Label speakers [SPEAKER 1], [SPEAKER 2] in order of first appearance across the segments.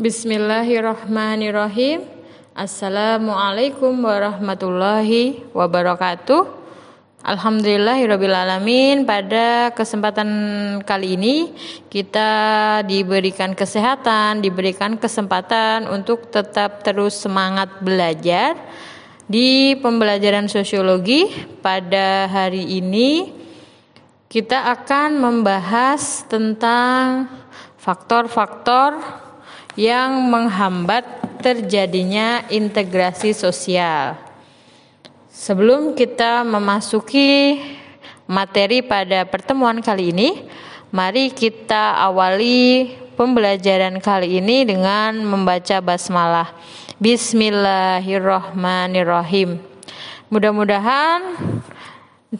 [SPEAKER 1] Bismillahirrahmanirrahim. Assalamualaikum warahmatullahi wabarakatuh. Alhamdulillahirrahmanirrahim pada kesempatan kali ini kita diberikan kesehatan, diberikan kesempatan untuk tetap terus semangat belajar di pembelajaran sosiologi pada hari ini kita akan membahas tentang faktor-faktor yang menghambat terjadinya integrasi sosial. Sebelum kita memasuki materi pada pertemuan kali ini, mari kita awali pembelajaran kali ini dengan membaca basmalah. Bismillahirrohmanirrohim. Mudah-mudahan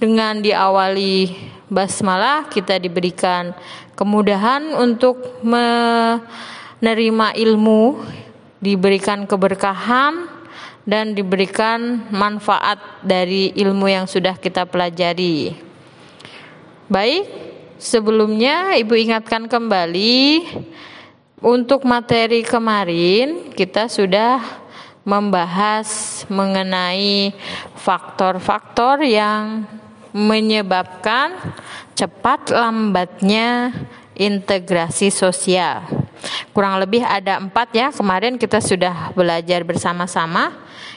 [SPEAKER 1] dengan diawali basmalah kita diberikan kemudahan untuk menerima ilmu, diberikan keberkahan dan diberikan manfaat dari ilmu yang sudah kita pelajari. Baik, sebelumnya Ibu ingatkan kembali untuk materi kemarin kita sudah membahas mengenai faktor-faktor yang menyebabkan cepat lambatnya integrasi sosial. Kurang lebih ada empat ya, kemarin kita sudah belajar bersama-sama.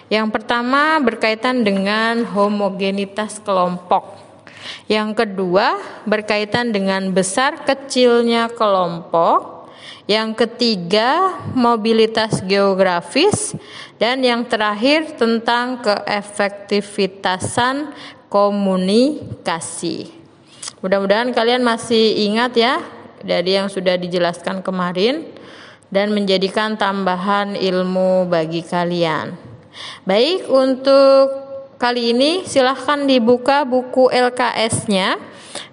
[SPEAKER 1] Yang pertama berkaitan dengan homogenitas kelompok. Yang kedua berkaitan dengan besar kecilnya kelompok. Yang ketiga, mobilitas geografis dan yang terakhir tentang keefektivitasan komunikasi. Mudah-mudahan kalian masih ingat ya dari yang sudah dijelaskan kemarin dan menjadikan tambahan ilmu bagi kalian. Baik, untuk kali ini silahkan dibuka buku LKS-nya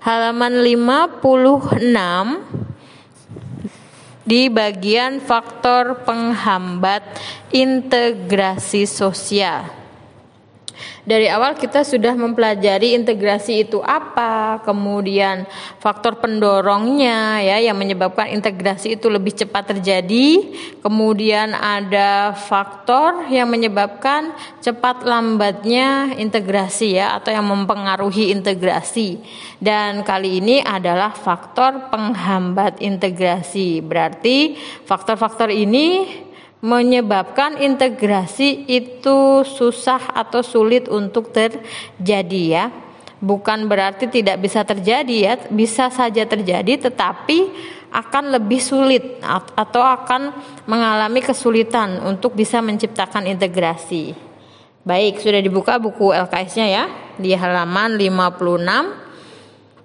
[SPEAKER 1] halaman 56 di bagian faktor penghambat integrasi sosial. Dari awal kita sudah mempelajari integrasi itu apa, kemudian faktor pendorongnya ya yang menyebabkan integrasi itu lebih cepat terjadi, kemudian ada faktor yang menyebabkan cepat lambatnya integrasi ya atau yang mempengaruhi integrasi. Dan kali ini adalah faktor penghambat integrasi. Berarti faktor-faktor ini menyebabkan integrasi itu susah atau sulit untuk terjadi ya. Bukan berarti tidak bisa terjadi ya, bisa saja terjadi tetapi akan lebih sulit atau akan mengalami kesulitan untuk bisa menciptakan integrasi. Baik, sudah dibuka buku LKS-nya ya di halaman 56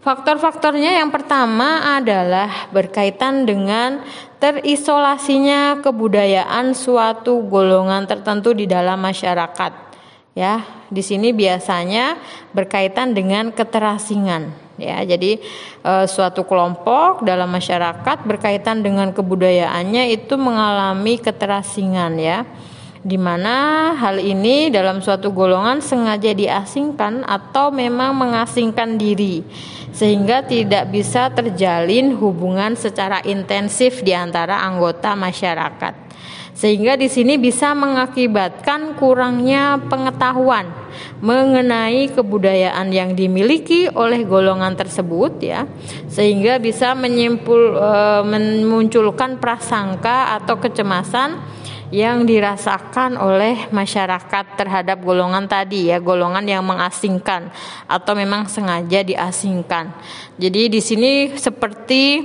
[SPEAKER 1] Faktor-faktornya yang pertama adalah berkaitan dengan terisolasinya kebudayaan suatu golongan tertentu di dalam masyarakat. Ya, di sini biasanya berkaitan dengan keterasingan. Ya, jadi e, suatu kelompok dalam masyarakat berkaitan dengan kebudayaannya itu mengalami keterasingan ya di mana hal ini dalam suatu golongan sengaja diasingkan atau memang mengasingkan diri sehingga tidak bisa terjalin hubungan secara intensif di antara anggota masyarakat. Sehingga di sini bisa mengakibatkan kurangnya pengetahuan mengenai kebudayaan yang dimiliki oleh golongan tersebut ya. Sehingga bisa menyimpul e, memunculkan prasangka atau kecemasan yang dirasakan oleh masyarakat terhadap golongan tadi ya, golongan yang mengasingkan atau memang sengaja diasingkan. Jadi di sini seperti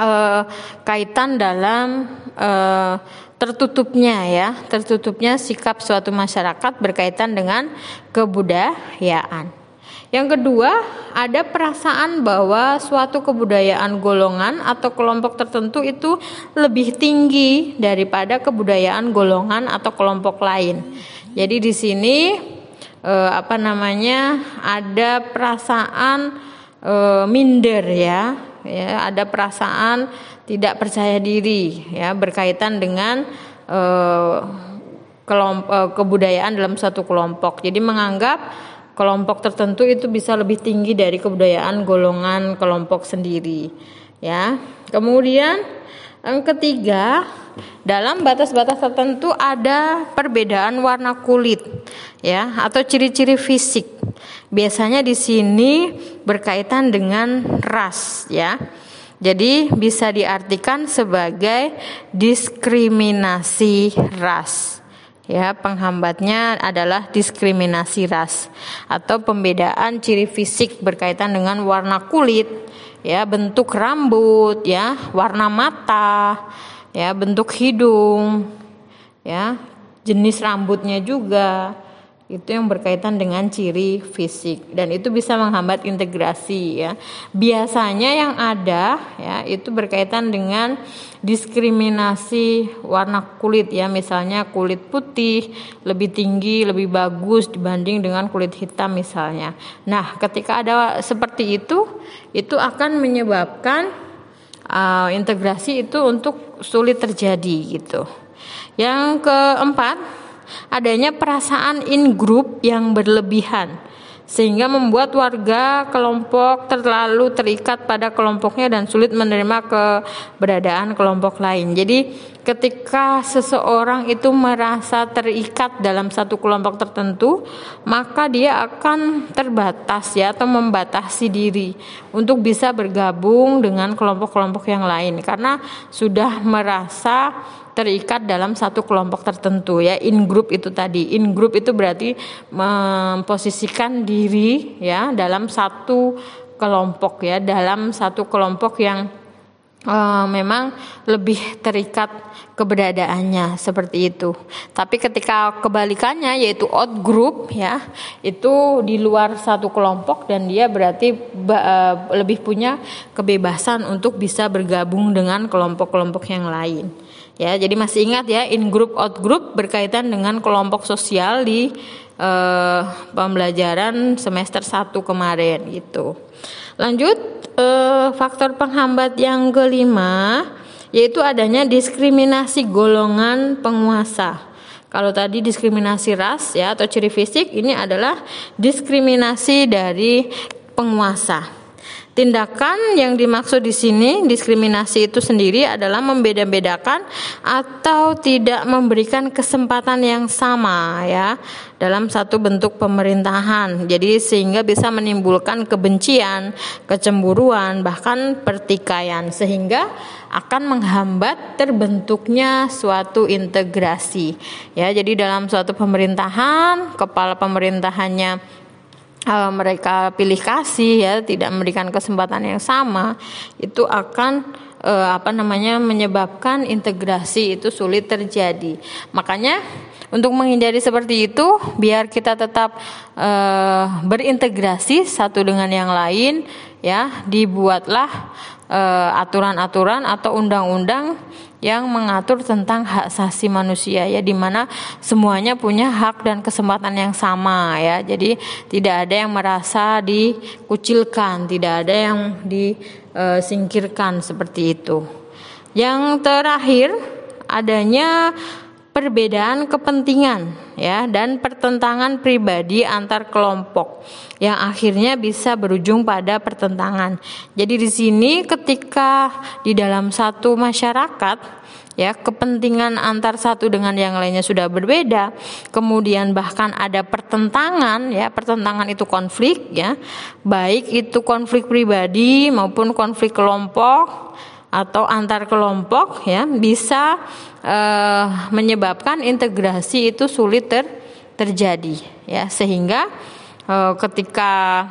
[SPEAKER 1] uh, kaitan dalam uh, tertutupnya ya, tertutupnya sikap suatu masyarakat berkaitan dengan kebudayaan. Yang kedua, ada perasaan bahwa suatu kebudayaan golongan atau kelompok tertentu itu lebih tinggi daripada kebudayaan golongan atau kelompok lain. Jadi di sini eh, apa namanya? ada perasaan eh, minder ya, ya, ada perasaan tidak percaya diri ya berkaitan dengan eh, kelompok eh, kebudayaan dalam satu kelompok. Jadi menganggap kelompok tertentu itu bisa lebih tinggi dari kebudayaan golongan kelompok sendiri ya kemudian yang ketiga dalam batas-batas tertentu ada perbedaan warna kulit ya atau ciri-ciri fisik. Biasanya di sini berkaitan dengan ras ya. Jadi bisa diartikan sebagai diskriminasi ras. Ya, penghambatnya adalah diskriminasi ras atau pembedaan ciri fisik berkaitan dengan warna kulit, ya, bentuk rambut, ya, warna mata, ya, bentuk hidung, ya, jenis rambutnya juga itu yang berkaitan dengan ciri fisik. Dan itu bisa menghambat integrasi ya. Biasanya yang ada ya itu berkaitan dengan diskriminasi warna kulit ya. Misalnya kulit putih lebih tinggi lebih bagus dibanding dengan kulit hitam misalnya. Nah ketika ada seperti itu itu akan menyebabkan uh, integrasi itu untuk sulit terjadi gitu. Yang keempat adanya perasaan in group yang berlebihan sehingga membuat warga kelompok terlalu terikat pada kelompoknya dan sulit menerima keberadaan kelompok lain. Jadi ketika seseorang itu merasa terikat dalam satu kelompok tertentu, maka dia akan terbatas ya atau membatasi diri untuk bisa bergabung dengan kelompok-kelompok yang lain karena sudah merasa terikat dalam satu kelompok tertentu ya in group itu tadi in group itu berarti memposisikan diri ya dalam satu kelompok ya dalam satu kelompok yang uh, memang lebih terikat keberadaannya seperti itu. Tapi ketika kebalikannya yaitu out group ya, itu di luar satu kelompok dan dia berarti uh, lebih punya kebebasan untuk bisa bergabung dengan kelompok-kelompok yang lain. Ya, jadi masih ingat ya in group out group berkaitan dengan kelompok sosial di uh, pembelajaran semester 1 kemarin gitu. Lanjut uh, faktor penghambat yang kelima yaitu adanya diskriminasi golongan penguasa. Kalau tadi diskriminasi ras ya atau ciri fisik ini adalah diskriminasi dari penguasa. Tindakan yang dimaksud di sini diskriminasi itu sendiri adalah membeda-bedakan atau tidak memberikan kesempatan yang sama ya dalam satu bentuk pemerintahan. Jadi sehingga bisa menimbulkan kebencian, kecemburuan, bahkan pertikaian sehingga akan menghambat terbentuknya suatu integrasi. Ya, jadi dalam suatu pemerintahan, kepala pemerintahannya uh, mereka pilih kasih ya tidak memberikan kesempatan yang sama itu akan uh, apa namanya menyebabkan integrasi itu sulit terjadi. Makanya untuk menghindari seperti itu biar kita tetap uh, berintegrasi satu dengan yang lain ya dibuatlah aturan-aturan atau undang-undang yang mengatur tentang hak asasi manusia ya di mana semuanya punya hak dan kesempatan yang sama ya. Jadi tidak ada yang merasa dikucilkan, tidak ada yang disingkirkan seperti itu. Yang terakhir adanya perbedaan kepentingan ya dan pertentangan pribadi antar kelompok yang akhirnya bisa berujung pada pertentangan. Jadi di sini ketika di dalam satu masyarakat ya kepentingan antar satu dengan yang lainnya sudah berbeda, kemudian bahkan ada pertentangan ya, pertentangan itu konflik ya, baik itu konflik pribadi maupun konflik kelompok atau antar kelompok ya bisa uh, menyebabkan integrasi itu sulit ter, terjadi ya. Sehingga uh, ketika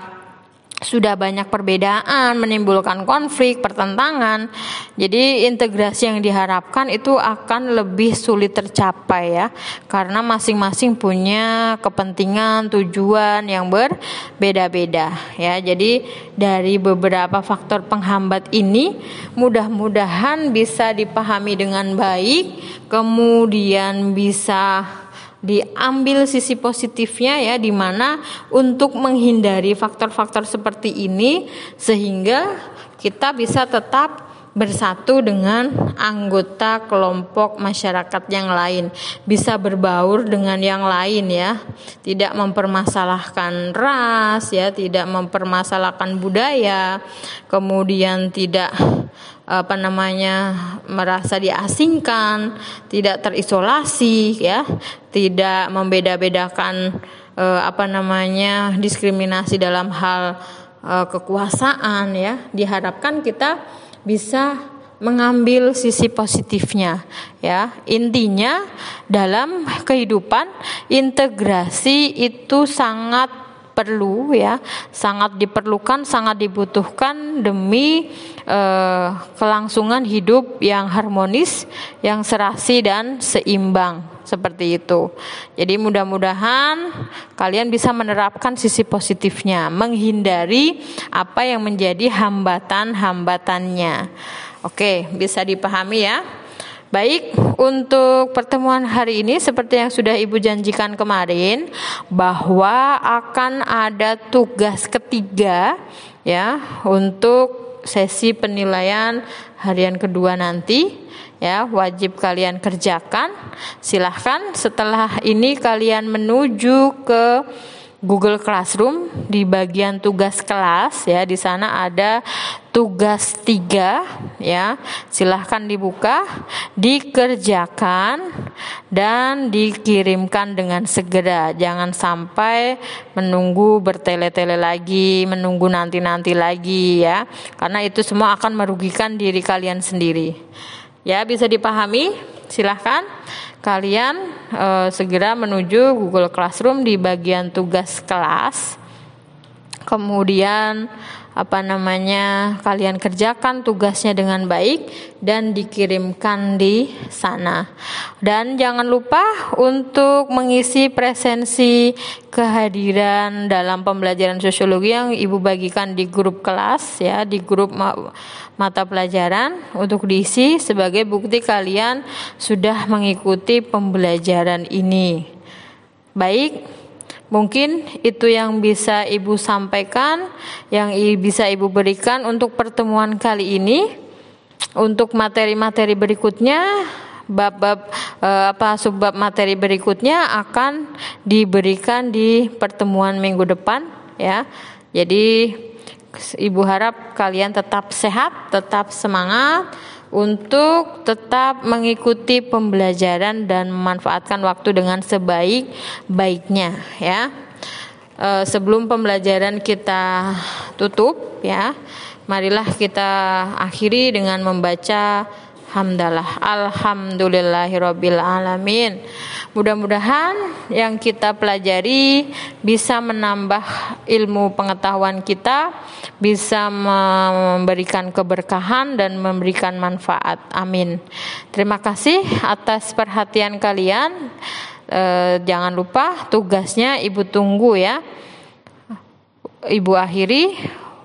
[SPEAKER 1] sudah banyak perbedaan, menimbulkan konflik, pertentangan. Jadi integrasi yang diharapkan itu akan lebih sulit tercapai ya, karena masing-masing punya kepentingan, tujuan yang berbeda-beda ya. Jadi dari beberapa faktor penghambat ini mudah-mudahan bisa dipahami dengan baik, kemudian bisa diambil sisi positifnya ya di mana untuk menghindari faktor-faktor seperti ini sehingga kita bisa tetap bersatu dengan anggota kelompok masyarakat yang lain, bisa berbaur dengan yang lain ya. Tidak mempermasalahkan ras ya, tidak mempermasalahkan budaya, kemudian tidak apa namanya merasa diasingkan, tidak terisolasi ya, tidak membeda-bedakan eh, apa namanya diskriminasi dalam hal eh, kekuasaan ya. Diharapkan kita bisa mengambil sisi positifnya ya. Intinya dalam kehidupan integrasi itu sangat perlu ya, sangat diperlukan, sangat dibutuhkan demi eh, kelangsungan hidup yang harmonis, yang serasi dan seimbang seperti itu. Jadi mudah-mudahan kalian bisa menerapkan sisi positifnya, menghindari apa yang menjadi hambatan-hambatannya. Oke, bisa dipahami ya. Baik, untuk pertemuan hari ini seperti yang sudah Ibu janjikan kemarin bahwa akan ada tugas ketiga ya untuk sesi penilaian harian kedua nanti ya wajib kalian kerjakan. Silahkan setelah ini kalian menuju ke Google Classroom. Di bagian tugas kelas ya di sana ada tugas tiga ya. Silahkan dibuka dikerjakan dan dikirimkan dengan segera. Jangan sampai menunggu bertele-tele lagi menunggu nanti-nanti lagi ya. Karena itu semua akan merugikan diri kalian sendiri. Ya bisa dipahami silahkan kalian e, segera menuju Google Classroom di bagian tugas kelas. Kemudian apa namanya kalian kerjakan tugasnya dengan baik dan dikirimkan di sana. Dan jangan lupa untuk mengisi presensi kehadiran dalam pembelajaran sosiologi yang Ibu bagikan di grup kelas ya, di grup mata pelajaran untuk diisi sebagai bukti kalian sudah mengikuti pembelajaran ini. Baik, mungkin itu yang bisa Ibu sampaikan, yang bisa Ibu berikan untuk pertemuan kali ini. Untuk materi-materi berikutnya, bab-bab eh, apa subbab materi berikutnya akan diberikan di pertemuan minggu depan ya. Jadi Ibu harap kalian tetap sehat, tetap semangat untuk tetap mengikuti pembelajaran dan memanfaatkan waktu dengan sebaik-baiknya ya. E, sebelum pembelajaran kita tutup ya, marilah kita akhiri dengan membaca hamdalah alhamdulillahirabbil alamin mudah-mudahan yang kita pelajari bisa menambah ilmu pengetahuan kita bisa memberikan keberkahan dan memberikan manfaat. Amin. Terima kasih atas perhatian kalian. E, jangan lupa tugasnya ibu tunggu ya. Ibu akhiri